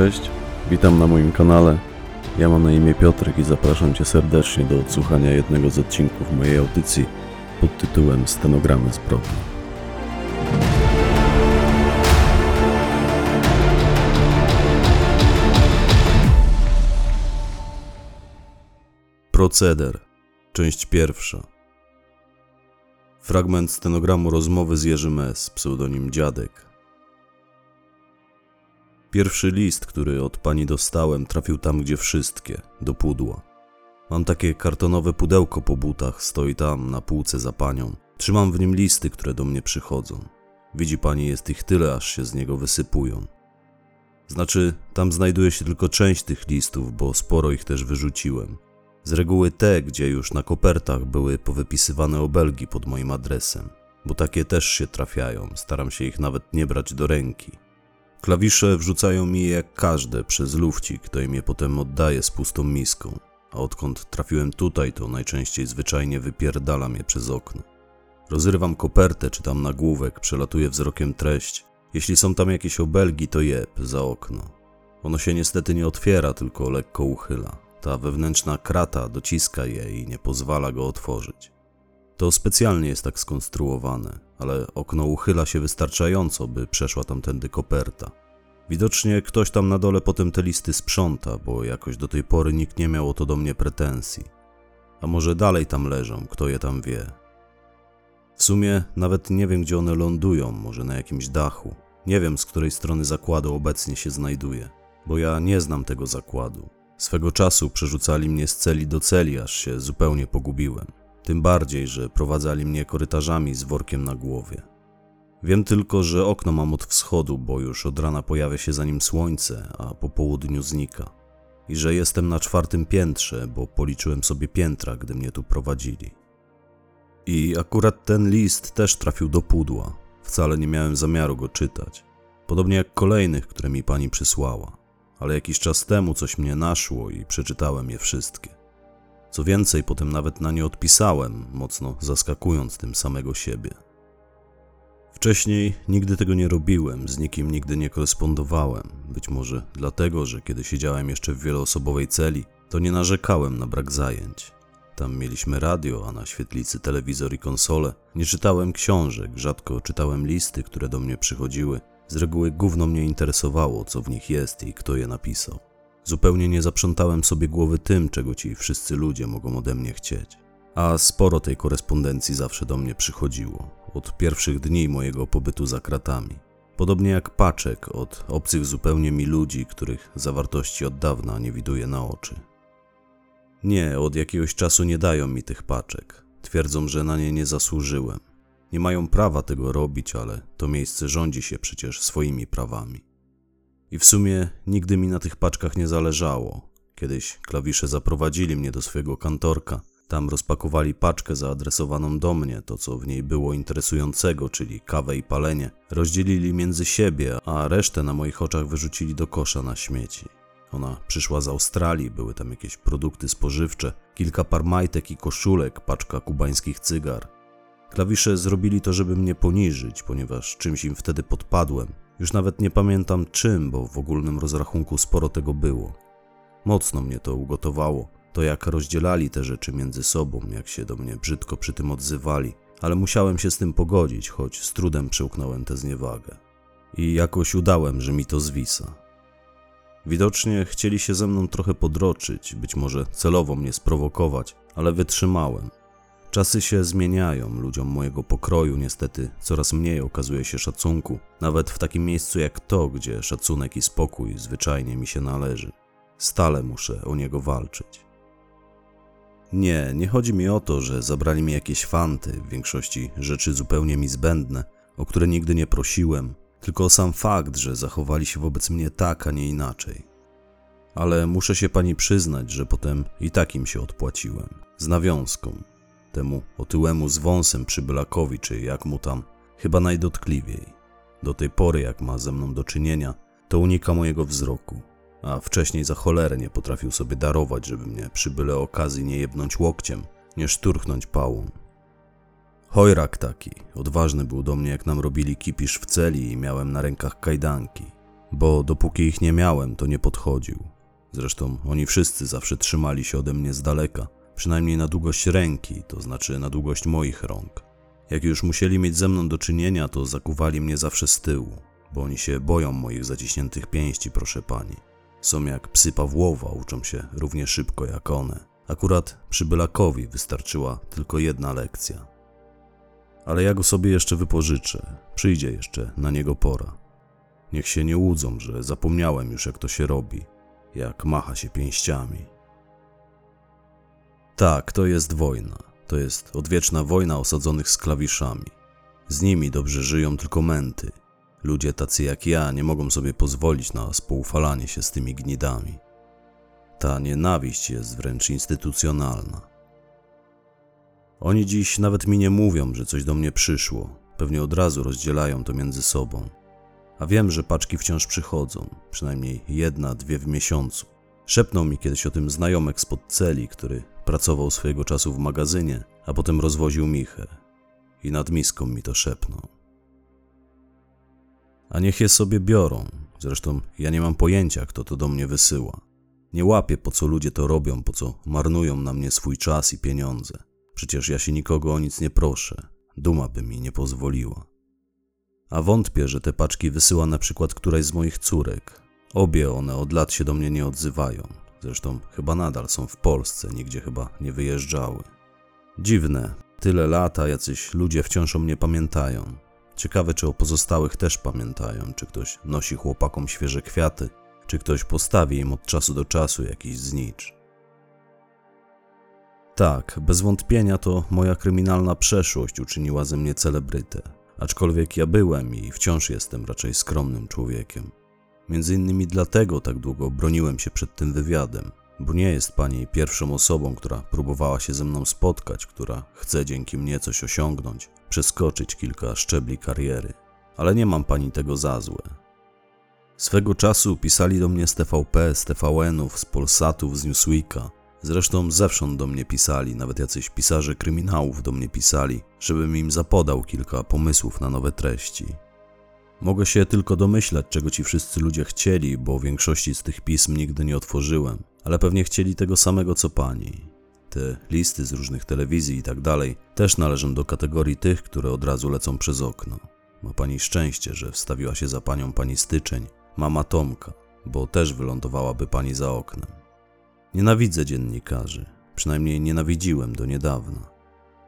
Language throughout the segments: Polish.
Cześć, witam na moim kanale. Ja mam na imię Piotrek i zapraszam Cię serdecznie do odsłuchania jednego z odcinków mojej audycji pod tytułem Stenogramy zbrodni. Proceder, część pierwsza. Fragment stenogramu rozmowy z Jerzym S., pseudonim Dziadek. Pierwszy list, który od pani dostałem, trafił tam, gdzie wszystkie, do pudła. Mam takie kartonowe pudełko po butach, stoi tam, na półce za panią. Trzymam w nim listy, które do mnie przychodzą. Widzi pani, jest ich tyle, aż się z niego wysypują. Znaczy, tam znajduje się tylko część tych listów, bo sporo ich też wyrzuciłem. Z reguły te, gdzie już na kopertach były powypisywane obelgi pod moim adresem, bo takie też się trafiają, staram się ich nawet nie brać do ręki. Klawisze wrzucają mi jak każde przez lufcik, im je potem oddaję z pustą miską, a odkąd trafiłem tutaj, to najczęściej zwyczajnie wypierdalam je przez okno. Rozrywam kopertę, czytam nagłówek, przelatuję wzrokiem treść. Jeśli są tam jakieś obelgi, to jeb za okno. Ono się niestety nie otwiera, tylko lekko uchyla. Ta wewnętrzna krata dociska je i nie pozwala go otworzyć. To specjalnie jest tak skonstruowane, ale okno uchyla się wystarczająco, by przeszła tamtędy koperta. Widocznie ktoś tam na dole potem te listy sprząta, bo jakoś do tej pory nikt nie miał o to do mnie pretensji. A może dalej tam leżą, kto je tam wie. W sumie nawet nie wiem, gdzie one lądują, może na jakimś dachu. Nie wiem, z której strony zakładu obecnie się znajduje, bo ja nie znam tego zakładu. Swego czasu przerzucali mnie z celi do celi, aż się zupełnie pogubiłem. Tym bardziej, że prowadzali mnie korytarzami z workiem na głowie. Wiem tylko, że okno mam od wschodu, bo już od rana pojawia się za nim słońce, a po południu znika. I że jestem na czwartym piętrze, bo policzyłem sobie piętra, gdy mnie tu prowadzili. I akurat ten list też trafił do pudła. Wcale nie miałem zamiaru go czytać. Podobnie jak kolejnych, które mi pani przysłała. Ale jakiś czas temu coś mnie naszło i przeczytałem je wszystkie. Co więcej, potem nawet na nie odpisałem, mocno zaskakując tym samego siebie. Wcześniej nigdy tego nie robiłem, z nikim nigdy nie korespondowałem. Być może dlatego, że kiedy siedziałem jeszcze w wieloosobowej celi, to nie narzekałem na brak zajęć. Tam mieliśmy radio, a na świetlicy telewizor i konsole. Nie czytałem książek, rzadko czytałem listy, które do mnie przychodziły. Z reguły gówno mnie interesowało, co w nich jest i kto je napisał. Zupełnie nie zaprzątałem sobie głowy tym, czego ci wszyscy ludzie mogą ode mnie chcieć. A sporo tej korespondencji zawsze do mnie przychodziło, od pierwszych dni mojego pobytu za kratami. Podobnie jak paczek od obcych zupełnie mi ludzi, których zawartości od dawna nie widuję na oczy. Nie, od jakiegoś czasu nie dają mi tych paczek. Twierdzą, że na nie nie zasłużyłem. Nie mają prawa tego robić, ale to miejsce rządzi się przecież swoimi prawami. I w sumie nigdy mi na tych paczkach nie zależało. Kiedyś klawisze zaprowadzili mnie do swojego kantorka. Tam rozpakowali paczkę zaadresowaną do mnie, to co w niej było interesującego, czyli kawę i palenie. Rozdzielili między siebie, a resztę na moich oczach wyrzucili do kosza na śmieci. Ona przyszła z Australii, były tam jakieś produkty spożywcze, kilka par majtek i koszulek, paczka kubańskich cygar. Klawisze zrobili to, żeby mnie poniżyć, ponieważ czymś im wtedy podpadłem. Już nawet nie pamiętam czym, bo w ogólnym rozrachunku sporo tego było. Mocno mnie to ugotowało. To jak rozdzielali te rzeczy między sobą, jak się do mnie brzydko przy tym odzywali, ale musiałem się z tym pogodzić, choć z trudem przełknąłem tę zniewagę. I jakoś udałem, że mi to zwisa. Widocznie chcieli się ze mną trochę podroczyć, być może celowo mnie sprowokować, ale wytrzymałem. Czasy się zmieniają, ludziom mojego pokroju niestety coraz mniej okazuje się szacunku, nawet w takim miejscu jak to, gdzie szacunek i spokój zwyczajnie mi się należy. Stale muszę o niego walczyć. Nie, nie chodzi mi o to, że zabrali mi jakieś fanty, w większości rzeczy zupełnie mi zbędne, o które nigdy nie prosiłem, tylko o sam fakt, że zachowali się wobec mnie tak, a nie inaczej. Ale muszę się pani przyznać, że potem i takim się odpłaciłem. Z nawiązką. Temu otyłemu z wąsem przybylakowi, czy jak mu tam, chyba najdotkliwiej. Do tej pory, jak ma ze mną do czynienia, to unika mojego wzroku. A wcześniej za cholerę nie potrafił sobie darować, żeby mnie przy byle okazji nie jebnąć łokciem, nie szturchnąć pałą. Chojrak taki, odważny był do mnie, jak nam robili kipisz w celi i miałem na rękach kajdanki. bo dopóki ich nie miałem, to nie podchodził. Zresztą oni wszyscy zawsze trzymali się ode mnie z daleka, przynajmniej na długość ręki, to znaczy na długość moich rąk. Jak już musieli mieć ze mną do czynienia, to zakuwali mnie zawsze z tyłu, bo oni się boją moich zaciśniętych pięści, proszę pani. Są jak psy Pawłowa, uczą się równie szybko jak one. Akurat przy Bylakowi wystarczyła tylko jedna lekcja. Ale ja go sobie jeszcze wypożyczę. Przyjdzie jeszcze na niego pora. Niech się nie łudzą, że zapomniałem już jak to się robi, jak macha się pięściami. Tak, to jest wojna. To jest odwieczna wojna osadzonych z klawiszami. Z nimi dobrze żyją tylko męty. Ludzie tacy jak ja nie mogą sobie pozwolić na spoufalanie się z tymi gnidami. Ta nienawiść jest wręcz instytucjonalna. Oni dziś nawet mi nie mówią, że coś do mnie przyszło. Pewnie od razu rozdzielają to między sobą. A wiem, że paczki wciąż przychodzą, przynajmniej jedna, dwie w miesiącu. Szepnął mi kiedyś o tym znajomek spod celi, który pracował swojego czasu w magazynie, a potem rozwoził michę. I nad miską mi to szepnął. A niech je sobie biorą. Zresztą ja nie mam pojęcia, kto to do mnie wysyła. Nie łapię, po co ludzie to robią, po co marnują na mnie swój czas i pieniądze. Przecież ja się nikogo o nic nie proszę. Duma by mi nie pozwoliła. A wątpię, że te paczki wysyła na przykład któraś z moich córek. Obie one od lat się do mnie nie odzywają. Zresztą chyba nadal są w Polsce, nigdzie chyba nie wyjeżdżały. Dziwne, tyle lat, a jacyś ludzie wciąż o mnie pamiętają. Ciekawe, czy o pozostałych też pamiętają, czy ktoś nosi chłopakom świeże kwiaty, czy ktoś postawi im od czasu do czasu jakiś znicz. Tak, bez wątpienia to moja kryminalna przeszłość uczyniła ze mnie celebrytę, aczkolwiek ja byłem i wciąż jestem raczej skromnym człowiekiem. Między innymi dlatego tak długo broniłem się przed tym wywiadem, bo nie jest pani pierwszą osobą, która próbowała się ze mną spotkać, która chce dzięki mnie coś osiągnąć, przeskoczyć kilka szczebli kariery. Ale nie mam pani tego za złe. Swego czasu pisali do mnie z TVP, z TVN-ów, z Polsatów, z Newsweeka. Zresztą zewsząd do mnie pisali, nawet jacyś pisarze kryminałów do mnie pisali, żebym im zapodał kilka pomysłów na nowe treści. Mogę się tylko domyślać, czego ci wszyscy ludzie chcieli, bo większości z tych pism nigdy nie otworzyłem, ale pewnie chcieli tego samego co pani. Te listy z różnych telewizji i tak dalej też należą do kategorii tych, które od razu lecą przez okno. Ma pani szczęście, że wstawiła się za panią pani styczeń, mama Tomka, bo też wylądowałaby pani za oknem. Nienawidzę dziennikarzy, przynajmniej nienawidziłem do niedawna.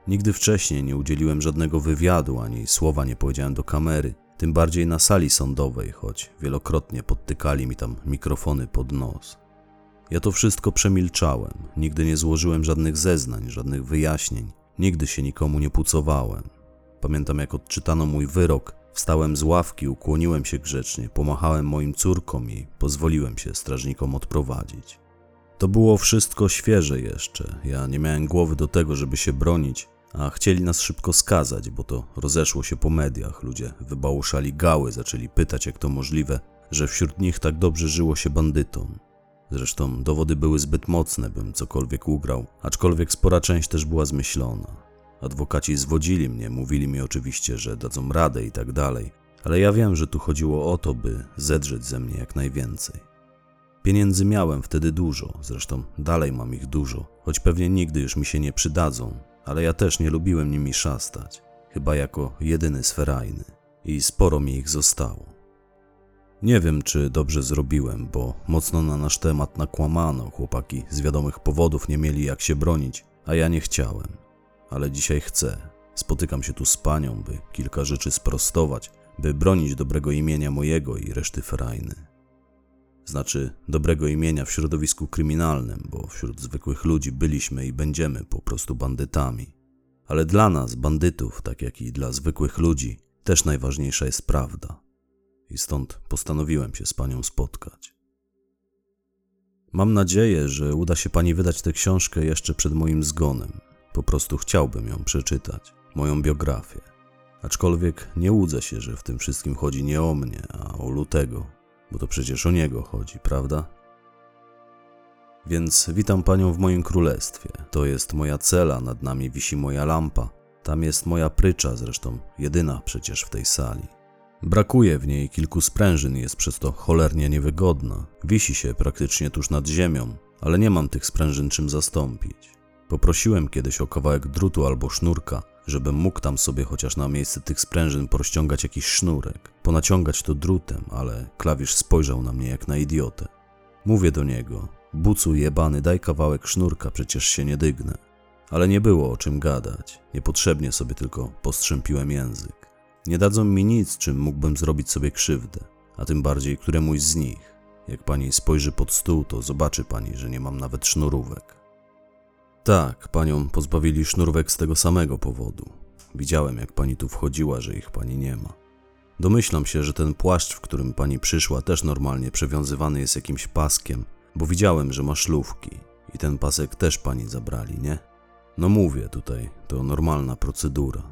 Nigdy wcześniej nie udzieliłem żadnego wywiadu ani słowa nie powiedziałem do kamery, tym bardziej na sali sądowej, choć wielokrotnie podtykali mi tam mikrofony pod nos. Ja to wszystko przemilczałem, nigdy nie złożyłem żadnych zeznań, żadnych wyjaśnień, nigdy się nikomu nie pucowałem. Pamiętam, jak odczytano mój wyrok, wstałem z ławki, ukłoniłem się grzecznie, pomachałem moim córkom i pozwoliłem się strażnikom odprowadzić. To było wszystko świeże jeszcze. Ja nie miałem głowy do tego, żeby się bronić, a chcieli nas szybko skazać, bo to rozeszło się po mediach. Ludzie wybałuszali gały, zaczęli pytać, jak to możliwe, że wśród nich tak dobrze żyło się bandytom. Zresztą dowody były zbyt mocne, bym cokolwiek ugrał, aczkolwiek spora część też była zmyślona. Adwokaci zwodzili mnie, mówili mi oczywiście, że dadzą radę i tak dalej, ale ja wiem, że tu chodziło o to, by zedrzeć ze mnie jak najwięcej. Pieniędzy miałem wtedy dużo, zresztą dalej mam ich dużo, choć pewnie nigdy już mi się nie przydadzą, ale ja też nie lubiłem nimi szastać, chyba jako jedyny sferajny i sporo mi ich zostało. Nie wiem, czy dobrze zrobiłem, bo mocno na nasz temat nakłamano, chłopaki z wiadomych powodów nie mieli jak się bronić, a ja nie chciałem. Ale dzisiaj chcę. Spotykam się tu z panią, by kilka rzeczy sprostować, by bronić dobrego imienia mojego i reszty ferajny. Znaczy dobrego imienia w środowisku kryminalnym, bo wśród zwykłych ludzi byliśmy i będziemy po prostu bandytami. Ale dla nas, bandytów, tak jak i dla zwykłych ludzi, też najważniejsza jest prawda. I stąd postanowiłem się z panią spotkać. Mam nadzieję, że uda się pani wydać tę książkę jeszcze przed moim zgonem. Po prostu chciałbym ją przeczytać, moją biografię. Aczkolwiek nie łudzę się, że w tym wszystkim chodzi nie o mnie, a o Lutego, bo to przecież o niego chodzi, prawda? Więc witam panią w moim królestwie. To jest moja cela, nad nami wisi moja lampa. Tam jest moja prycza, zresztą jedyna przecież w tej sali. Brakuje w niej kilku sprężyn, jest przez to cholernie niewygodna. Wisi się praktycznie tuż nad ziemią, ale nie mam tych sprężyn czym zastąpić. Poprosiłem kiedyś o kawałek drutu albo sznurka, żebym mógł tam sobie chociaż na miejsce tych sprężyn porozciągać jakiś sznurek, ponaciągać to drutem, ale klawisz spojrzał na mnie jak na idiotę. Mówię do niego, bucu jebany, daj kawałek sznurka, przecież się nie dygnę. Ale nie było o czym gadać, niepotrzebnie sobie tylko postrzępiłem język. Nie dadzą mi nic, czym mógłbym zrobić sobie krzywdę, a tym bardziej któremuś z nich. Jak pani spojrzy pod stół, to zobaczy pani, że nie mam nawet sznurówek. Tak, panią pozbawili sznurówek z tego samego powodu. Widziałem, jak pani tu wchodziła, że ich pani nie ma. Domyślam się, że ten płaszcz, w którym pani przyszła, też normalnie przewiązywany jest jakimś paskiem, bo widziałem, że ma szlówki i ten pasek też pani zabrali, nie? No mówię tutaj, to normalna procedura.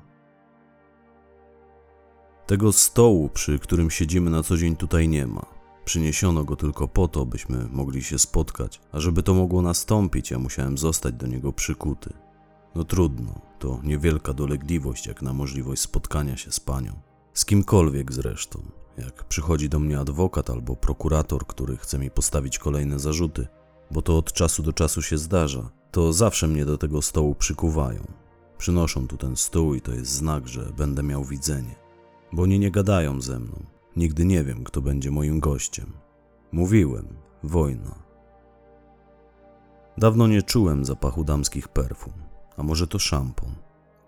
Tego stołu, przy którym siedzimy na co dzień tutaj nie ma. Przyniesiono go tylko po to, byśmy mogli się spotkać, a żeby to mogło nastąpić, ja musiałem zostać do niego przykuty. No trudno, to niewielka dolegliwość jak na możliwość spotkania się z panią. Z kimkolwiek zresztą. Jak przychodzi do mnie adwokat albo prokurator, który chce mi postawić kolejne zarzuty, bo to od czasu do czasu się zdarza, to zawsze mnie do tego stołu przykuwają. Przynoszą tu ten stół i to jest znak, że będę miał widzenie. Bo oni nie gadają ze mną. Nigdy nie wiem, kto będzie moim gościem. Mówiłem, wojna. Dawno nie czułem zapachu damskich perfum, a może to szampon.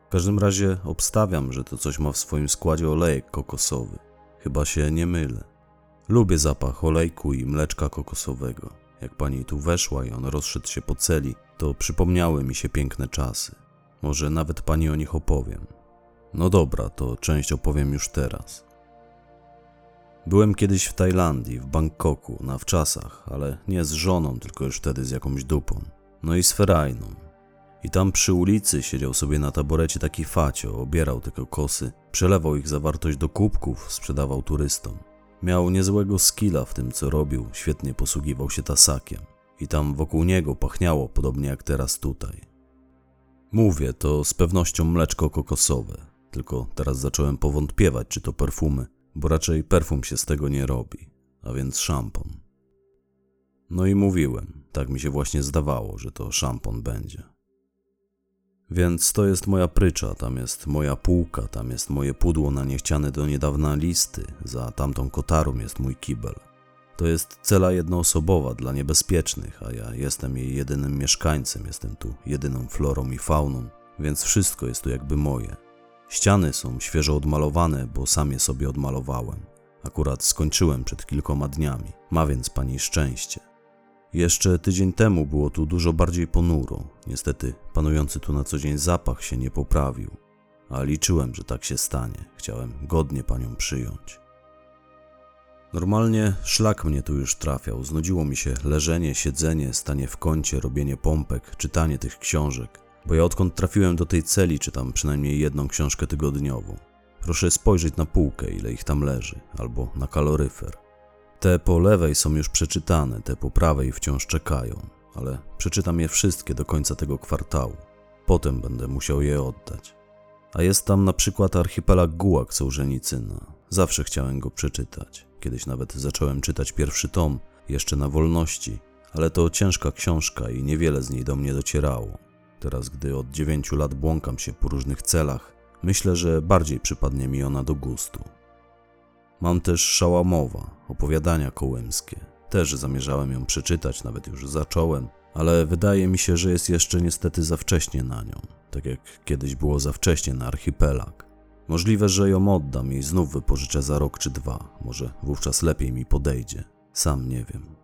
W każdym razie obstawiam, że to coś ma w swoim składzie olejek kokosowy. Chyba się nie mylę. Lubię zapach olejku i mleczka kokosowego. Jak pani tu weszła i on rozszedł się po celi, to przypomniały mi się piękne czasy. Może nawet pani o nich opowiem. No dobra, to część opowiem już teraz. Byłem kiedyś w Tajlandii, w Bangkoku, na wczasach, ale nie z żoną, tylko już wtedy z jakąś dupą. No i z ferajną. I tam przy ulicy siedział sobie na taborecie taki facio, obierał te kokosy, przelewał ich zawartość do kubków, sprzedawał turystom. Miał niezłego skilla w tym, co robił, świetnie posługiwał się tasakiem. I tam wokół niego pachniało podobnie jak teraz tutaj. Mówię, to z pewnością mleczko kokosowe, tylko teraz zacząłem powątpiewać, czy to perfumy, bo raczej perfum się z tego nie robi, a więc szampon. No i mówiłem, tak mi się właśnie zdawało, że to szampon będzie. Więc to jest moja prycza, tam jest moja półka, tam jest moje pudło na niechciane do niedawna listy, za tamtą kotarą jest mój kibel. To jest cela jednoosobowa dla niebezpiecznych, a ja jestem jej jedynym mieszkańcem, jestem tu jedyną florą i fauną, więc wszystko jest tu jakby moje. Ściany są świeżo odmalowane, bo sam je sobie odmalowałem. Akurat skończyłem przed kilkoma dniami, ma więc pani szczęście. Jeszcze tydzień temu było tu dużo bardziej ponuro. Niestety, panujący tu na co dzień zapach się nie poprawił, a liczyłem, że tak się stanie. Chciałem godnie panią przyjąć. Normalnie szlak mnie tu już trafiał. Znudziło mi się leżenie, siedzenie, stanie w kącie, robienie pompek, czytanie tych książek. Bo ja odkąd trafiłem do tej celi, czytam przynajmniej jedną książkę tygodniowo. Proszę spojrzeć na półkę, ile ich tam leży, albo na kaloryfer. Te po lewej są już przeczytane, te po prawej wciąż czekają, ale przeczytam je wszystkie do końca tego kwartału. Potem będę musiał je oddać. A jest tam na przykład archipelag Gułak Sołżenicyna. Zawsze chciałem go przeczytać. Kiedyś nawet zacząłem czytać pierwszy tom, jeszcze na wolności, ale to ciężka książka i niewiele z niej do mnie docierało. Teraz, gdy od dziewięciu lat błąkam się po różnych celach, myślę, że bardziej przypadnie mi ona do gustu. Mam też Szałamowa, opowiadania kołymskie. Też zamierzałem ją przeczytać, nawet już zacząłem, ale wydaje mi się, że jest jeszcze niestety za wcześnie na nią, tak jak kiedyś było za wcześnie na archipelag. Możliwe, że ją oddam i znów wypożyczę za rok czy dwa, może wówczas lepiej mi podejdzie. Sam nie wiem.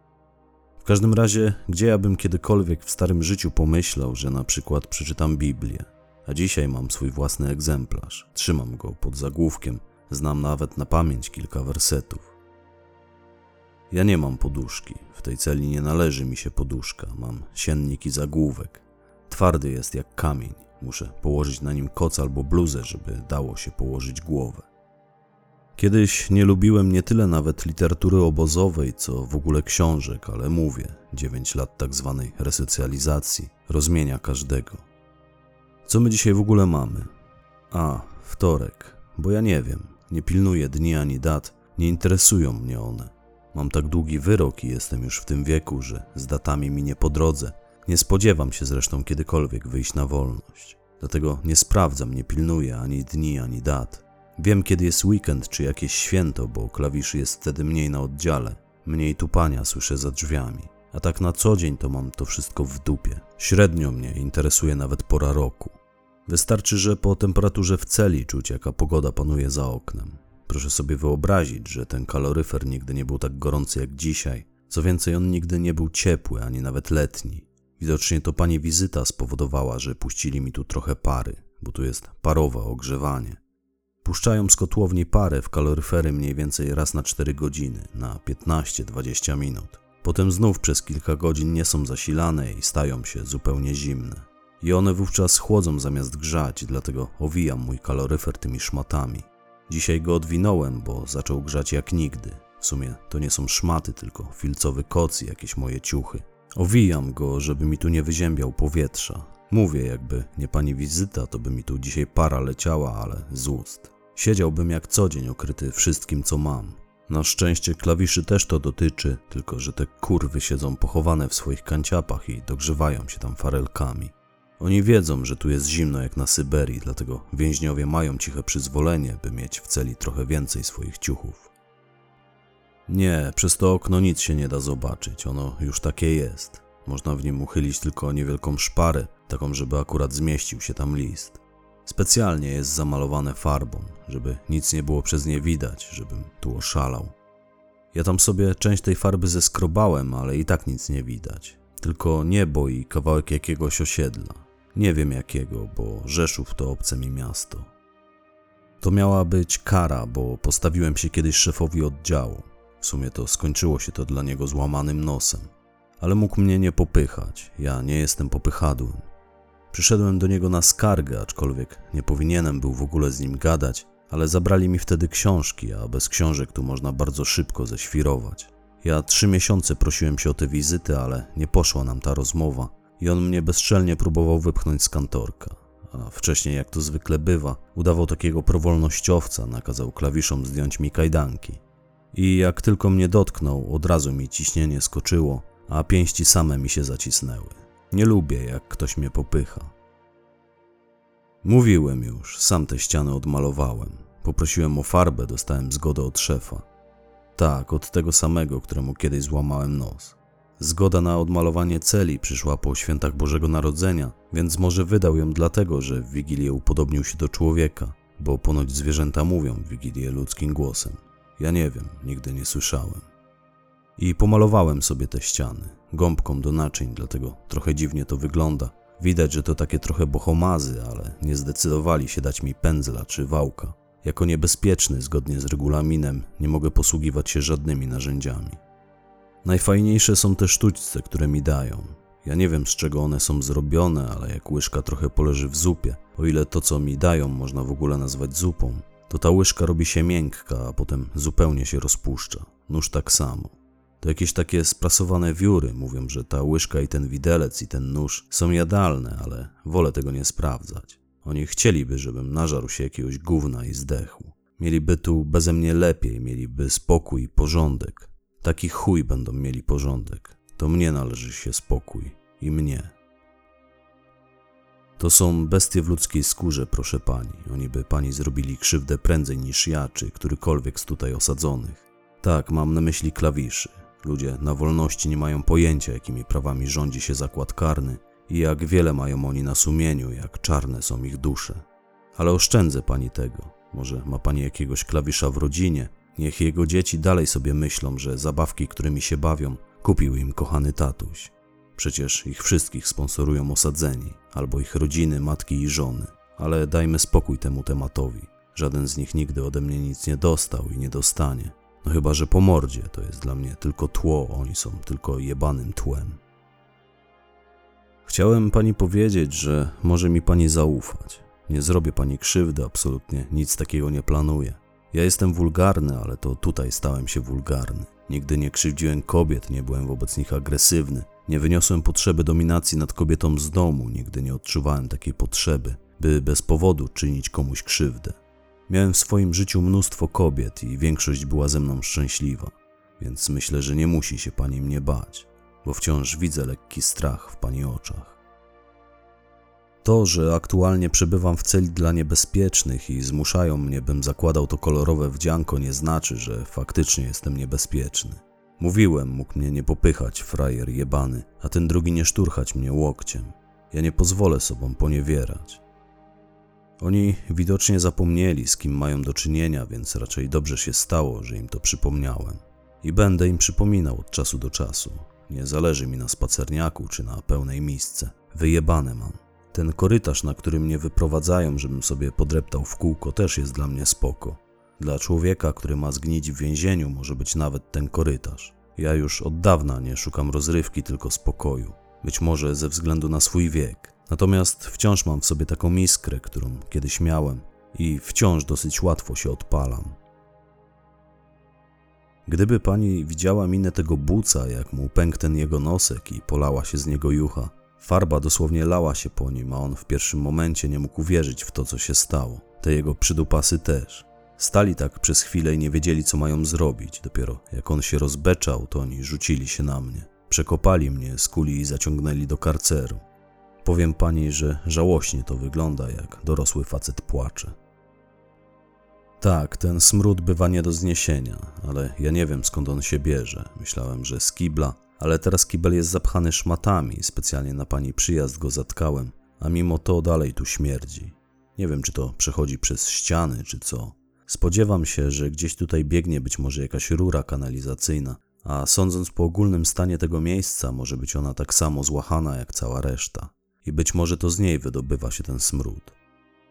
W każdym razie, gdzie ja bym kiedykolwiek w starym życiu pomyślał, że na przykład przeczytam Biblię, a dzisiaj mam swój własny egzemplarz, trzymam go pod zagłówkiem, znam nawet na pamięć kilka wersetów. Ja nie mam poduszki, w tej celi nie należy mi się poduszka, mam siennik i zagłówek. Twardy jest jak kamień, muszę położyć na nim koc albo bluzę, żeby dało się położyć głowę. Kiedyś nie lubiłem nie tyle nawet literatury obozowej, co w ogóle książek, ale mówię, 9 lat tak zwanej resocjalizacji rozmienia każdego. Co my dzisiaj w ogóle mamy? A, wtorek, bo ja nie wiem. Nie pilnuję dni ani dat, nie interesują mnie one. Mam tak długi wyrok i jestem już w tym wieku, że z datami mi nie po drodze. Nie spodziewam się zresztą kiedykolwiek wyjść na wolność. Dlatego nie sprawdzam, nie pilnuję ani dni, ani dat. Wiem, kiedy jest weekend czy jakieś święto, bo klawiszy jest wtedy mniej na oddziale. Mniej tupania słyszę za drzwiami. A tak na co dzień to mam to wszystko w dupie. Średnio mnie interesuje nawet pora roku. Wystarczy, że po temperaturze w celi czuć, jaka pogoda panuje za oknem. Proszę sobie wyobrazić, że ten kaloryfer nigdy nie był tak gorący jak dzisiaj. Co więcej, on nigdy nie był ciepły, ani nawet letni. Widocznie to pani wizyta spowodowała, że puścili mi tu trochę pary, bo tu jest parowe ogrzewanie. Puszczają z kotłowni parę w kaloryfery mniej więcej raz na 4 godziny, na 15-20 minut. Potem znów przez kilka godzin nie są zasilane i stają się zupełnie zimne. I one wówczas chłodzą zamiast grzać, dlatego owijam mój kaloryfer tymi szmatami. Dzisiaj go odwinąłem, bo zaczął grzać jak nigdy. W sumie to nie są szmaty, tylko filcowy koc i jakieś moje ciuchy. Owijam go, żeby mi tu nie wyziębiał powietrza. Mówię, jakby nie pani wizyta, to by mi tu dzisiaj para leciała, ale z ust. Siedziałbym jak co dzień okryty wszystkim, co mam. Na szczęście klawiszy też to dotyczy, tylko że te kurwy siedzą pochowane w swoich kanciapach i dogrzewają się tam farelkami. Oni wiedzą, że tu jest zimno jak na Syberii, dlatego więźniowie mają ciche przyzwolenie, by mieć w celi trochę więcej swoich ciuchów. Nie, przez to okno nic się nie da zobaczyć, ono już takie jest. Można w nim uchylić tylko niewielką szparę, taką, żeby akurat zmieścił się tam list. Specjalnie jest zamalowane farbą, żeby nic nie było przez nie widać, żebym tu oszalał. Ja tam sobie część tej farby zeskrobałem, ale i tak nic nie widać. Tylko niebo i kawałek jakiegoś osiedla. Nie wiem jakiego, bo Rzeszów to obce mi miasto. To miała być kara, bo postawiłem się kiedyś szefowi oddziału. W sumie to skończyło się to dla niego złamanym nosem. Ale mógł mnie nie popychać, ja nie jestem popychadłem. Przyszedłem do niego na skargę, aczkolwiek nie powinienem był w ogóle z nim gadać, ale zabrali mi wtedy książki, a bez książek tu można bardzo szybko ześwirować. Ja trzy miesiące prosiłem się o tę wizytę, ale nie poszła nam ta rozmowa i on mnie bezczelnie próbował wypchnąć z kantorka. A wcześniej, jak to zwykle bywa, udawał takiego prowolnościowca, nakazał klawiszom zdjąć mi kajdanki. I jak tylko mnie dotknął, od razu mi ciśnienie skoczyło, a pięści same mi się zacisnęły. Nie lubię, jak ktoś mnie popycha. Mówiłem już, sam te ściany odmalowałem. Poprosiłem o farbę, dostałem zgodę od szefa. Tak, od tego samego, któremu kiedyś złamałem nos. Zgoda na odmalowanie celi przyszła po świętach Bożego Narodzenia, więc może wydał ją dlatego, że w Wigilię upodobnił się do człowieka, bo ponoć zwierzęta mówią w Wigilię ludzkim głosem. Ja nie wiem, nigdy nie słyszałem. I pomalowałem sobie te ściany, gąbką do naczyń, dlatego trochę dziwnie to wygląda. Widać, że to takie trochę bohomazy, ale nie zdecydowali się dać mi pędzla czy wałka. Jako niebezpieczny, zgodnie z regulaminem, nie mogę posługiwać się żadnymi narzędziami. Najfajniejsze są te sztućce, które mi dają. Ja nie wiem z czego one są zrobione, ale jak łyżka trochę poleży w zupie, o ile to co mi dają można w ogóle nazwać zupą, to ta łyżka robi się miękka, a potem zupełnie się rozpuszcza. Nóż tak samo. To jakieś takie sprasowane wióry mówią, że ta łyżka i ten widelec i ten nóż są jadalne, ale wolę tego nie sprawdzać. Oni chcieliby, żebym nażarł się jakiegoś gówna i zdechł. Mieliby tu beze mnie lepiej, mieliby spokój i porządek. Taki chuj będą mieli porządek. To mnie należy się spokój. I mnie. To są bestie w ludzkiej skórze, proszę pani. Oni by pani zrobili krzywdę prędzej niż ja, czy którykolwiek z tutaj osadzonych. Tak, mam na myśli klawiszy. Ludzie na wolności nie mają pojęcia, jakimi prawami rządzi się zakład karny i jak wiele mają oni na sumieniu, jak czarne są ich dusze. Ale oszczędzę pani tego. Może ma pani jakiegoś klawisza w rodzinie, Niech jego dzieci dalej sobie myślą, że zabawki, którymi się bawią, kupił im kochany tatuś. Przecież ich wszystkich sponsorują osadzeni, albo ich rodziny, matki i żony. Ale dajmy spokój temu tematowi. Żaden z nich nigdy ode mnie nic nie dostał i nie dostanie. No chyba, że po mordzie to jest dla mnie tylko tło, oni są tylko jebanym tłem. Chciałem pani powiedzieć, że może mi pani zaufać. Nie zrobię pani krzywdy, absolutnie nic takiego nie planuję. Ja jestem wulgarny, ale to tutaj stałem się wulgarny. Nigdy nie krzywdziłem kobiet, nie byłem wobec nich agresywny. Nie wyniosłem potrzeby dominacji nad kobietą z domu, nigdy nie odczuwałem takiej potrzeby, by bez powodu czynić komuś krzywdę. Miałem w swoim życiu mnóstwo kobiet i większość była ze mną szczęśliwa, więc myślę, że nie musi się pani mnie bać, bo wciąż widzę lekki strach w pani oczach. To, że aktualnie przebywam w celi dla niebezpiecznych i zmuszają mnie, bym zakładał to kolorowe wdzianko, nie znaczy, że faktycznie jestem niebezpieczny. Mówiłem, mógł mnie nie popychać, frajer jebany, a ten drugi nie szturchać mnie łokciem. Ja nie pozwolę sobą poniewierać. Oni widocznie zapomnieli, z kim mają do czynienia, więc raczej dobrze się stało, że im to przypomniałem. I będę im przypominał od czasu do czasu. Nie zależy mi na spacerniaku czy na pełnej misce. Wyjebane mam. Ten korytarz, na który mnie wyprowadzają, żebym sobie podreptał w kółko, też jest dla mnie spoko. Dla człowieka, który ma zgnić w więzieniu, może być nawet ten korytarz. Ja już od dawna nie szukam rozrywki, tylko spokoju. Być może ze względu na swój wiek. Natomiast wciąż mam w sobie taką iskrę, którą kiedyś miałem i wciąż dosyć łatwo się odpalam. Gdyby pani widziała minę tego buca, jak mu pękł ten jego nosek i polała się z niego jucha, farba dosłownie lała się po nim, a on w pierwszym momencie nie mógł uwierzyć w to, co się stało. Te jego przydupasy też. Stali tak przez chwilę i nie wiedzieli, co mają zrobić. Dopiero jak on się rozbeczał, to oni rzucili się na mnie. Przekopali mnie, skuli i zaciągnęli do karceru. Powiem pani, że żałośnie to wygląda, jak dorosły facet płacze. Tak, ten smród bywa nie do zniesienia, ale ja nie wiem skąd on się bierze. Myślałem, że z kibla, ale teraz kibel jest zapchany szmatami, specjalnie na pani przyjazd go zatkałem, a mimo to dalej tu śmierdzi. Nie wiem, czy to przechodzi przez ściany, czy co. Spodziewam się, że gdzieś tutaj biegnie być może jakaś rura kanalizacyjna, a sądząc po ogólnym stanie tego miejsca, może być ona tak samo złachana jak cała reszta. I być może to z niej wydobywa się ten smród.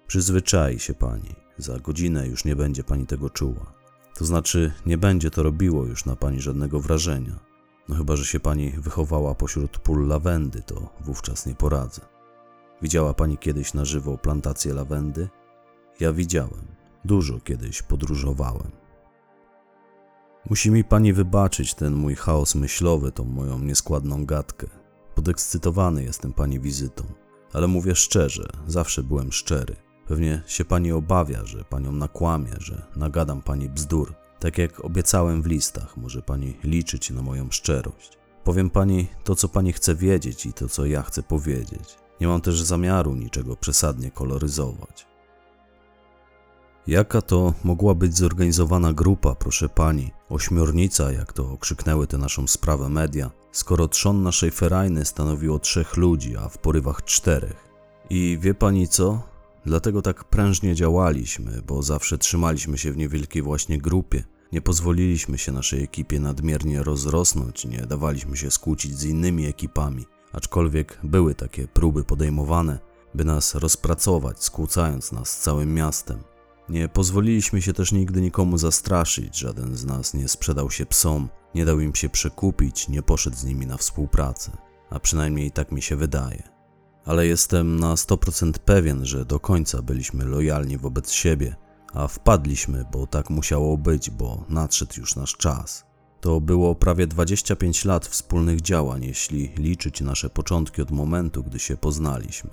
Przyzwyczai się pani, za godzinę już nie będzie pani tego czuła. To znaczy, nie będzie to robiło już na pani żadnego wrażenia. No chyba, że się pani wychowała pośród pól lawendy, to wówczas nie poradzę. Widziała pani kiedyś na żywo plantację lawendy? Ja widziałem. Dużo kiedyś podróżowałem. Musi mi pani wybaczyć ten mój chaos myślowy, tą moją nieskładną gadkę. Podekscytowany jestem pani wizytą, ale mówię szczerze, zawsze byłem szczery. Pewnie się pani obawia, że panią nakłamię, że nagadam pani bzdur. Tak jak obiecałem w listach, może pani liczyć na moją szczerość. Powiem pani to, co pani chce wiedzieć i to, co ja chcę powiedzieć. Nie mam też zamiaru niczego przesadnie koloryzować. Jaka to mogła być zorganizowana grupa, proszę pani, ośmiornica, jak to okrzyknęły tę naszą sprawę media, skoro trzon naszej ferajny stanowiło trzech ludzi, a w porywach czterech. I wie pani co? Dlatego tak prężnie działaliśmy, bo zawsze trzymaliśmy się w niewielkiej właśnie grupie. Nie pozwoliliśmy się naszej ekipie nadmiernie rozrosnąć, nie dawaliśmy się skłócić z innymi ekipami, aczkolwiek były takie próby podejmowane, by nas rozpracować, skłócając nas z całym miastem. Nie pozwoliliśmy się też nigdy nikomu zastraszyć, żaden z nas nie sprzedał się psom, nie dał im się przekupić, nie poszedł z nimi na współpracę, a przynajmniej tak mi się wydaje. Ale jestem na 100% pewien, że do końca byliśmy lojalni wobec siebie, a wpadliśmy, bo tak musiało być, bo nadszedł już nasz czas. To było prawie 25 lat wspólnych działań, jeśli liczyć nasze początki od momentu, gdy się poznaliśmy.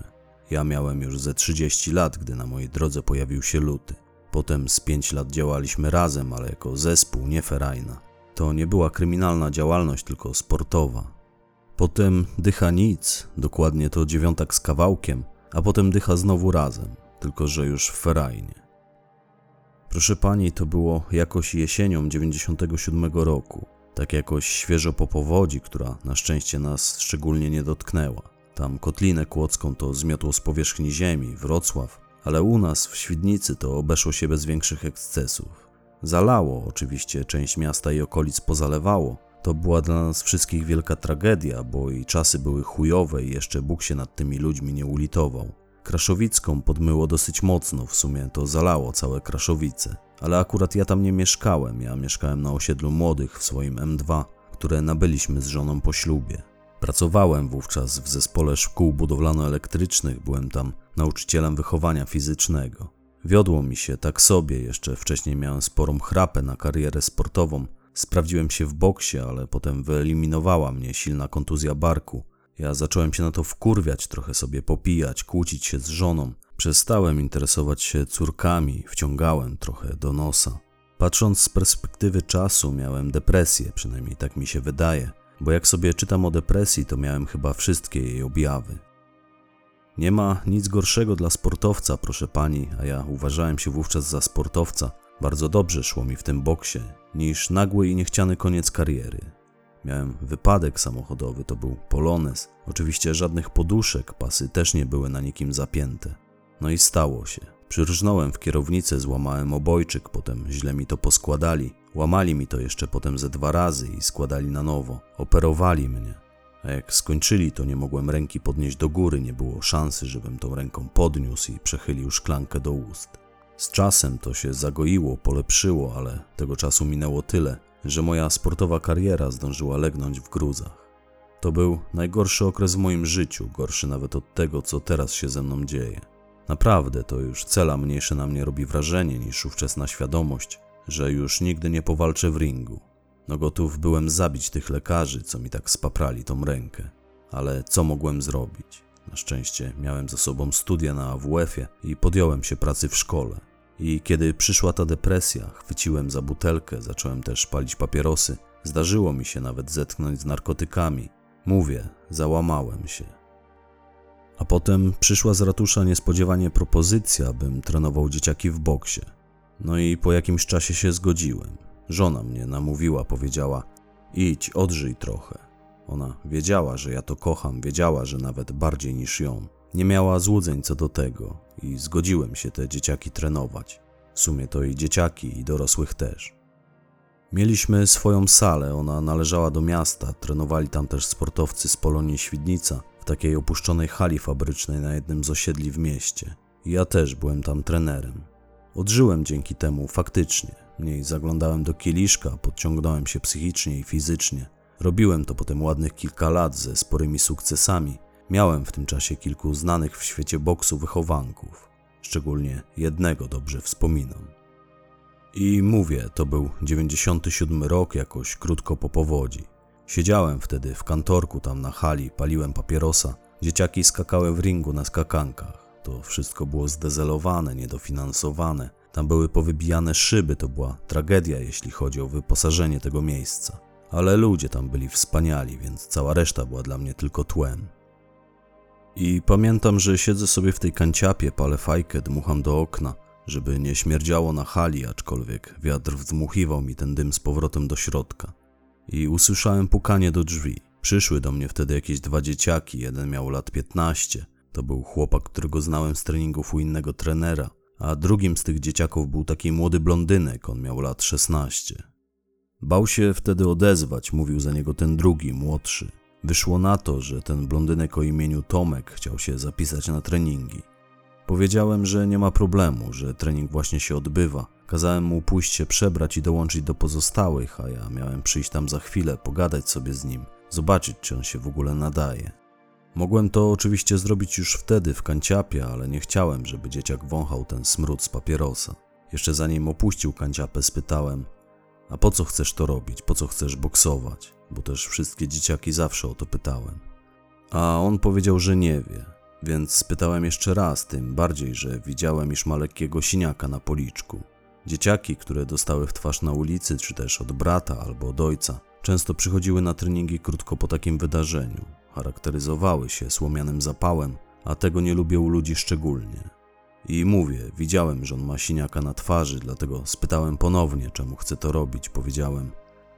Ja miałem już ze 30 lat, gdy na mojej drodze pojawił się luty. Potem z 5 lat działaliśmy razem, ale jako zespół, nie ferajna. To nie była kryminalna działalność, tylko sportowa. Potem dycha nic, dokładnie to dziewiątak z kawałkiem, a potem dycha znowu razem, tylko że już w ferajnie. Proszę pani, to było jakoś jesienią 97 roku, tak jakoś świeżo po powodzi, która na szczęście nas szczególnie nie dotknęła. Tam kotlinę kłodzką to zmiotło z powierzchni ziemi, Wrocław, ale u nas w Świdnicy to obeszło się bez większych ekscesów. Zalało oczywiście część miasta i okolic pozalewało. To była dla nas wszystkich wielka tragedia, bo i czasy były chujowe i jeszcze Bóg się nad tymi ludźmi nie ulitował. Kraszowicką podmyło dosyć mocno, w sumie to zalało całe Kraszowice. Ale akurat ja tam nie mieszkałem, ja mieszkałem na osiedlu młodych w swoim M2, które nabyliśmy z żoną po ślubie. Pracowałem wówczas w zespole szkół budowlano-elektrycznych, byłem tam nauczycielem wychowania fizycznego. Wiodło mi się tak sobie, jeszcze wcześniej miałem sporą chrapę na karierę sportową. Sprawdziłem się w boksie, ale potem wyeliminowała mnie silna kontuzja barku. Ja zacząłem się na to wkurwiać, trochę sobie popijać, kłócić się z żoną. Przestałem interesować się córkami, wciągałem trochę do nosa. Patrząc z perspektywy czasu, miałem depresję, przynajmniej tak mi się wydaje, bo jak sobie czytam o depresji, to miałem chyba wszystkie jej objawy. Nie ma nic gorszego dla sportowca, proszę pani, a ja uważałem się wówczas za sportowca. Bardzo dobrze szło mi w tym boksie, niż nagły i niechciany koniec kariery. Miałem wypadek samochodowy, to był Polones. Oczywiście żadnych poduszek, pasy też nie były na nikim zapięte. No i stało się. Przyrżnąłem w kierownicę, złamałem obojczyk, potem źle mi to poskładali. Łamali mi to jeszcze potem ze dwa razy i składali na nowo. Operowali mnie. A jak skończyli, to nie mogłem ręki podnieść do góry, nie było szansy, żebym tą ręką podniósł i przechylił szklankę do ust. Z czasem to się zagoiło, polepszyło, ale tego czasu minęło tyle, że moja sportowa kariera zdążyła legnąć w gruzach. To był najgorszy okres w moim życiu, gorszy nawet od tego, co teraz się ze mną dzieje. Naprawdę to już cela mniejsze na mnie robi wrażenie niż ówczesna świadomość, że już nigdy nie powalczę w ringu. No gotów byłem zabić tych lekarzy, co mi tak spaprali tą rękę. Ale co mogłem zrobić? Na szczęście miałem za sobą studia na AWF-ie i podjąłem się pracy w szkole. I kiedy przyszła ta depresja, chwyciłem za butelkę, zacząłem też palić papierosy. Zdarzyło mi się nawet zetknąć z narkotykami. Mówię, załamałem się. Potem przyszła z ratusza niespodziewanie propozycja, bym trenował dzieciaki w boksie. No i po jakimś czasie się zgodziłem. Żona mnie namówiła, powiedziała: Idź, odżyj trochę. Ona wiedziała, że ja to kocham, wiedziała, że nawet bardziej niż ją. Nie miała złudzeń co do tego i zgodziłem się te dzieciaki trenować. W sumie to i dzieciaki, i dorosłych też. Mieliśmy swoją salę, ona należała do miasta, trenowali tam też sportowcy z Polonii Świdnica takiej opuszczonej hali fabrycznej na jednym z osiedli w mieście. Ja też byłem tam trenerem. Odżyłem dzięki temu faktycznie. Mniej zaglądałem do kieliszka, podciągnąłem się psychicznie i fizycznie. Robiłem to potem ładnych kilka lat ze sporymi sukcesami. Miałem w tym czasie kilku znanych w świecie boksu wychowanków. Szczególnie jednego dobrze wspominam. I mówię, to był 97 rok, jakoś krótko po powodzi. Siedziałem wtedy w kantorku tam na hali, paliłem papierosa. Dzieciaki skakały w ringu na skakankach. To wszystko było zdezelowane, niedofinansowane. Tam były powybijane szyby, to była tragedia, jeśli chodzi o wyposażenie tego miejsca. Ale ludzie tam byli wspaniali, więc cała reszta była dla mnie tylko tłem. I pamiętam, że siedzę sobie w tej kanciapie, palę fajkę, dmucham do okna, żeby nie śmierdziało na hali, aczkolwiek wiatr wdmuchiwał mi ten dym z powrotem do środka. I usłyszałem pukanie do drzwi. Przyszły do mnie wtedy jakieś dwa dzieciaki, jeden miał lat 15. To był chłopak, którego znałem z treningów u innego trenera, a drugim z tych dzieciaków był taki młody blondynek, on miał lat 16. Bał się wtedy odezwać, mówił za niego ten drugi, młodszy. Wyszło na to, że ten blondynek o imieniu Tomek chciał się zapisać na treningi. Powiedziałem, że nie ma problemu, że trening właśnie się odbywa. Kazałem mu pójść się przebrać i dołączyć do pozostałych, a ja miałem przyjść tam za chwilę, pogadać sobie z nim, zobaczyć, czy on się w ogóle nadaje. Mogłem to oczywiście zrobić już wtedy w kanciapie, ale nie chciałem, żeby dzieciak wąchał ten smród z papierosa. Jeszcze zanim opuścił kanciapę, spytałem: A po co chcesz to robić? Po co chcesz boksować? Bo też wszystkie dzieciaki zawsze o to pytałem. A on powiedział, że nie wie, więc spytałem jeszcze raz, tym bardziej, że widziałem, iż ma lekkiego siniaka na policzku. Dzieciaki, które dostały w twarz na ulicy, czy też od brata albo od ojca, często przychodziły na treningi krótko po takim wydarzeniu. Charakteryzowały się słomianym zapałem, a tego nie lubię u ludzi szczególnie. I mówię, widziałem, że on ma siniaka na twarzy, dlatego spytałem ponownie, czemu chce to robić. Powiedziałem,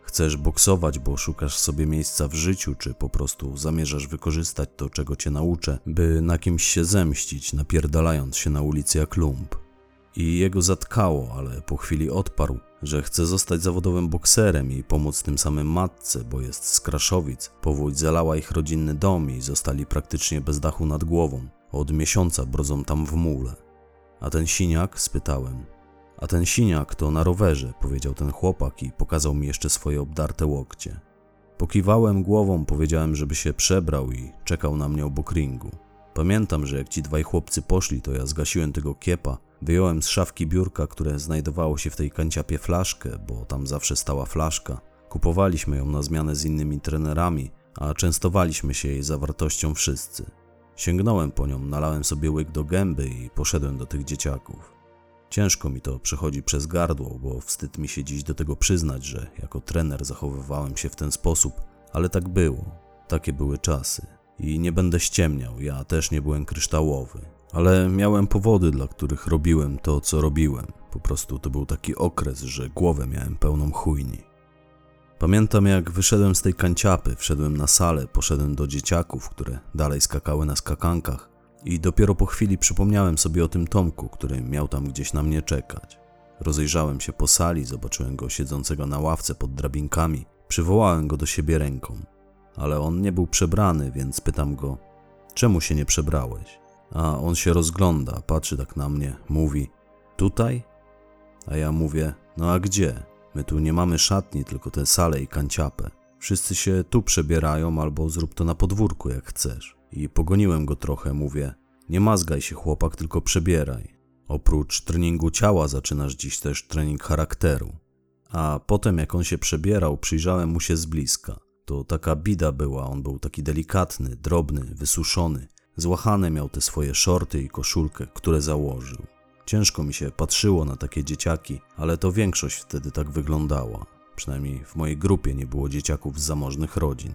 chcesz boksować, bo szukasz sobie miejsca w życiu, czy po prostu zamierzasz wykorzystać to, czego cię nauczę, by na kimś się zemścić, napierdalając się na ulicy jak lump. I jego zatkało, ale po chwili odparł, że chce zostać zawodowym bokserem i pomóc tym samym matce, bo jest z Kraszowic. Powódź zalała ich rodzinny dom i zostali praktycznie bez dachu nad głową. Od miesiąca brodzą tam w mule. A ten siniak? spytałem. A ten siniak to na rowerze, powiedział ten chłopak i pokazał mi jeszcze swoje obdarte łokcie. Pokiwałem głową, powiedziałem, żeby się przebrał i czekał na mnie obok ringu. Pamiętam, że jak ci dwaj chłopcy poszli, to ja zgasiłem tego kiepa, wyjąłem z szafki biurka, które znajdowało się w tej kanciapie flaszkę, bo tam zawsze stała flaszka. Kupowaliśmy ją na zmianę z innymi trenerami, a częstowaliśmy się jej zawartością wszyscy. Sięgnąłem po nią, nalałem sobie łyk do gęby i poszedłem do tych dzieciaków. Ciężko mi to przechodzi przez gardło, bo wstyd mi się dziś do tego przyznać, że jako trener zachowywałem się w ten sposób, ale tak było. Takie były czasy. I nie będę ściemniał, ja też nie byłem kryształowy. Ale miałem powody, dla których robiłem to, co robiłem. Po prostu to był taki okres, że głowę miałem pełną chujni. Pamiętam, jak wyszedłem z tej kanciapy, wszedłem na salę, poszedłem do dzieciaków, które dalej skakały na skakankach i dopiero po chwili przypomniałem sobie o tym Tomku, który miał tam gdzieś na mnie czekać. Rozejrzałem się po sali, zobaczyłem go siedzącego na ławce pod drabinkami, przywołałem go do siebie ręką. Ale on nie był przebrany, więc pytam go, czemu się nie przebrałeś? A on się rozgląda, patrzy tak na mnie, mówi, tutaj? A ja mówię, no a gdzie? My tu nie mamy szatni, tylko tę salę i kanciapę. Wszyscy się tu przebierają, albo zrób to na podwórku, jak chcesz. I pogoniłem go trochę, mówię, nie mazgaj się chłopak, tylko przebieraj. Oprócz treningu ciała zaczynasz dziś też trening charakteru. A potem jak on się przebierał, przyjrzałem mu się z bliska. To taka bida była, on był taki delikatny, drobny, wysuszony. Złachane miał te swoje szorty i koszulkę, które założył. Ciężko mi się patrzyło na takie dzieciaki, ale to większość wtedy tak wyglądała. Przynajmniej w mojej grupie nie było dzieciaków z zamożnych rodzin.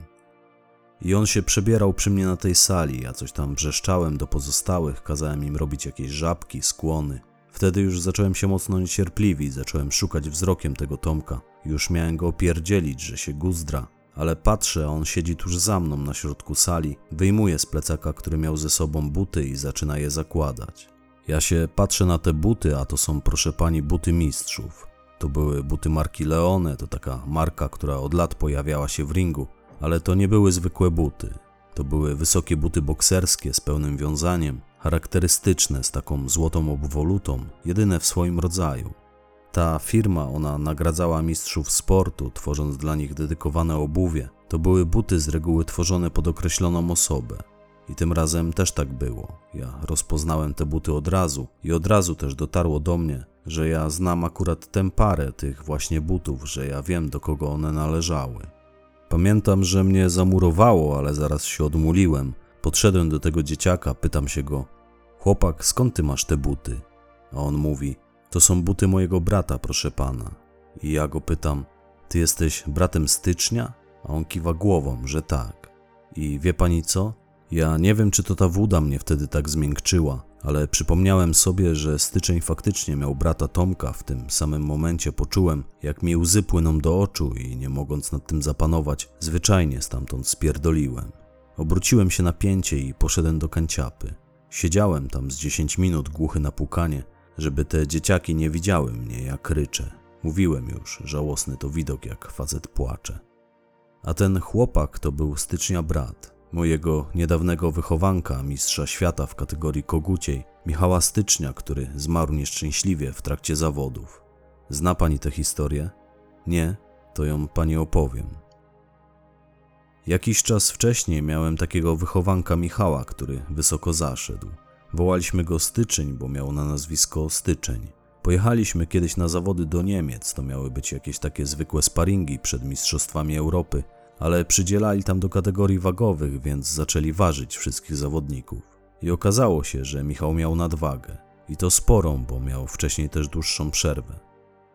I on się przebierał przy mnie na tej sali, ja coś tam brzeszczałem do pozostałych, kazałem im robić jakieś żabki, skłony. Wtedy już zacząłem się mocno niecierpliwić, zacząłem szukać wzrokiem tego Tomka. Już miałem go opierdzielić, że się guzdra, ale patrzę, on siedzi tuż za mną na środku sali, wyjmuje z plecaka, który miał ze sobą buty i zaczyna je zakładać. Ja się patrzę na te buty, a to są, proszę pani, buty mistrzów. To były buty marki Leone, to taka marka, która od lat pojawiała się w ringu, ale to nie były zwykłe buty. To były wysokie buty bokserskie z pełnym wiązaniem, charakterystyczne z taką złotą obwolutą, jedyne w swoim rodzaju. Ta firma, ona nagradzała mistrzów sportu, tworząc dla nich dedykowane obuwie. To były buty z reguły tworzone pod określoną osobę. I tym razem też tak było. Ja rozpoznałem te buty od razu i od razu też dotarło do mnie, że ja znam akurat tę parę tych właśnie butów, że ja wiem do kogo one należały. Pamiętam, że mnie zamurowało, ale zaraz się odmuliłem. Podszedłem do tego dzieciaka, pytam się go: Chłopak, skąd ty masz te buty? A on mówi: To są buty mojego brata, proszę pana. I ja go pytam: Ty jesteś bratem stycznia? A on kiwa głową, że tak. I wie pani co? Ja nie wiem, czy to ta woda mnie wtedy tak zmiękczyła, ale przypomniałem sobie, że styczeń faktycznie miał brata Tomka. W tym samym momencie poczułem, jak mi łzy płyną do oczu i nie mogąc nad tym zapanować, zwyczajnie stamtąd spierdoliłem. Obróciłem się na pięcie i poszedłem do kanciapy. Siedziałem tam z 10 minut głuchy na pukanie, żeby te dzieciaki nie widziały mnie, jak ryczę. Mówiłem już, żałosny to widok, jak facet płacze. A ten chłopak to był stycznia brat, mojego niedawnego wychowanka, mistrza świata w kategorii koguciej, Michała Stycznia, który zmarł nieszczęśliwie w trakcie zawodów. Zna pani tę historię? Nie, to ją pani opowiem. Jakiś czas wcześniej miałem takiego wychowanka Michała, który wysoko zaszedł. Wołaliśmy go Styczeń, bo miał na nazwisko Styczeń. Pojechaliśmy kiedyś na zawody do Niemiec, to miały być jakieś takie zwykłe sparingi przed Mistrzostwami Europy, ale przydzielali tam do kategorii wagowych, więc zaczęli ważyć wszystkich zawodników. I okazało się, że Michał miał nadwagę. I to sporą, bo miał wcześniej też dłuższą przerwę.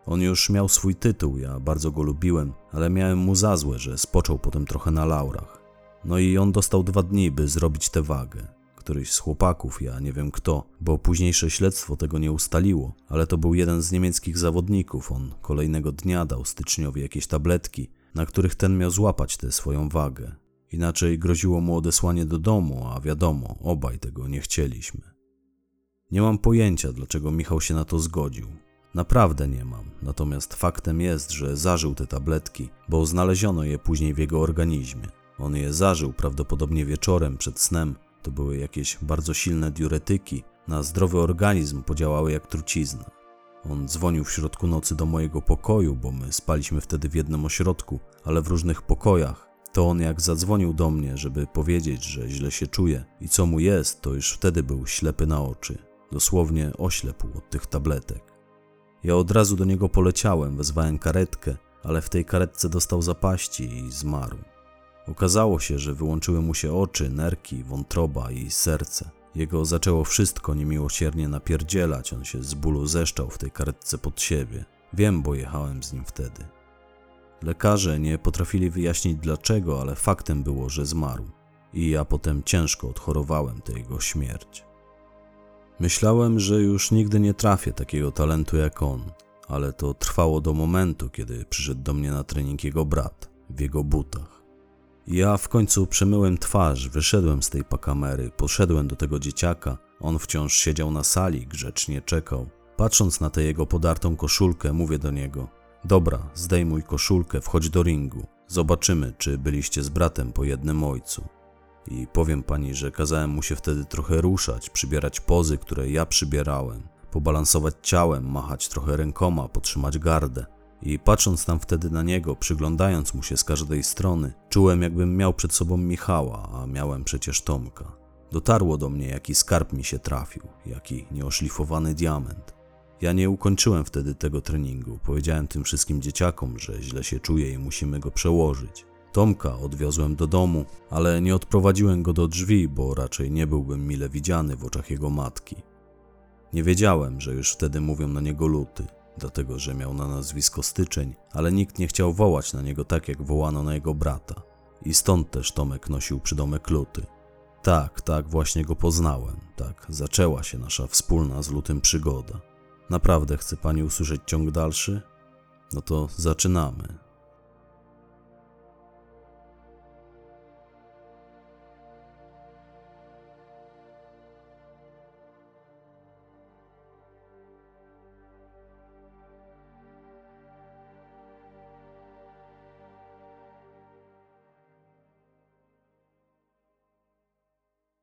On już miał swój tytuł, ja bardzo go lubiłem, ale miałem mu za złe, że spoczął potem trochę na laurach. No i on dostał dwa dni, by zrobić tę wagę. Któryś z chłopaków, ja nie wiem kto, bo późniejsze śledztwo tego nie ustaliło, ale to był jeden z niemieckich zawodników. On kolejnego dnia dał styczniowi jakieś tabletki, na których ten miał złapać tę swoją wagę. Inaczej groziło mu odesłanie do domu, a wiadomo, obaj tego nie chcieliśmy. Nie mam pojęcia, dlaczego Michał się na to zgodził. Naprawdę nie mam, natomiast faktem jest, że zażył te tabletki, bo znaleziono je później w jego organizmie. On je zażył prawdopodobnie wieczorem przed snem. To były jakieś bardzo silne diuretyki, na zdrowy organizm podziałały jak trucizna. On dzwonił w środku nocy do mojego pokoju, bo my spaliśmy wtedy w jednym ośrodku, ale w różnych pokojach. To on jak zadzwonił do mnie, żeby powiedzieć, że źle się czuje i co mu jest, to już wtedy był ślepy na oczy. Dosłownie oślepł od tych tabletek. Ja od razu do niego poleciałem, wezwałem karetkę, ale w tej karetce dostał zapaści i zmarł. Okazało się, że wyłączyły mu się oczy, nerki, wątroba i serce. Jego zaczęło wszystko niemiłosiernie napierdzielać, on się z bólu zeszczał w tej karetce pod siebie. Wiem, bo jechałem z nim wtedy. Lekarze nie potrafili wyjaśnić dlaczego, ale faktem było, że zmarł. I ja potem ciężko odchorowałem tę jego śmierć. Myślałem, że już nigdy nie trafię takiego talentu jak on, ale to trwało do momentu, kiedy przyszedł do mnie na trening jego brat w jego butach. Ja w końcu przemyłem twarz, wyszedłem z tej pakamery, poszedłem do tego dzieciaka. On wciąż siedział na sali, grzecznie czekał. Patrząc na tę jego podartą koszulkę, mówię do niego: Dobra, zdejmuj koszulkę, wchodź do ringu. Zobaczymy, czy byliście z bratem po jednym ojcu. I powiem pani, że kazałem mu się wtedy trochę ruszać, przybierać pozy, które ja przybierałem, pobalansować ciałem, machać trochę rękoma, podtrzymać gardę. I patrząc tam wtedy na niego, przyglądając mu się z każdej strony, czułem, jakbym miał przed sobą Michała, a miałem przecież Tomka. Dotarło do mnie, jaki skarb mi się trafił, jaki nieoszlifowany diament. Ja nie ukończyłem wtedy tego treningu. Powiedziałem tym wszystkim dzieciakom, że źle się czuję i musimy go przełożyć. Tomka odwiozłem do domu, ale nie odprowadziłem go do drzwi, bo raczej nie byłbym mile widziany w oczach jego matki. Nie wiedziałem, że już wtedy mówią na niego luty, dlatego że miał na nazwisko styczeń, ale nikt nie chciał wołać na niego tak, jak wołano na jego brata. I stąd też Tomek nosił przydomek luty. Tak, tak właśnie go poznałem, tak zaczęła się nasza wspólna z lutym przygoda. Naprawdę chce pani usłyszeć ciąg dalszy? No to zaczynamy.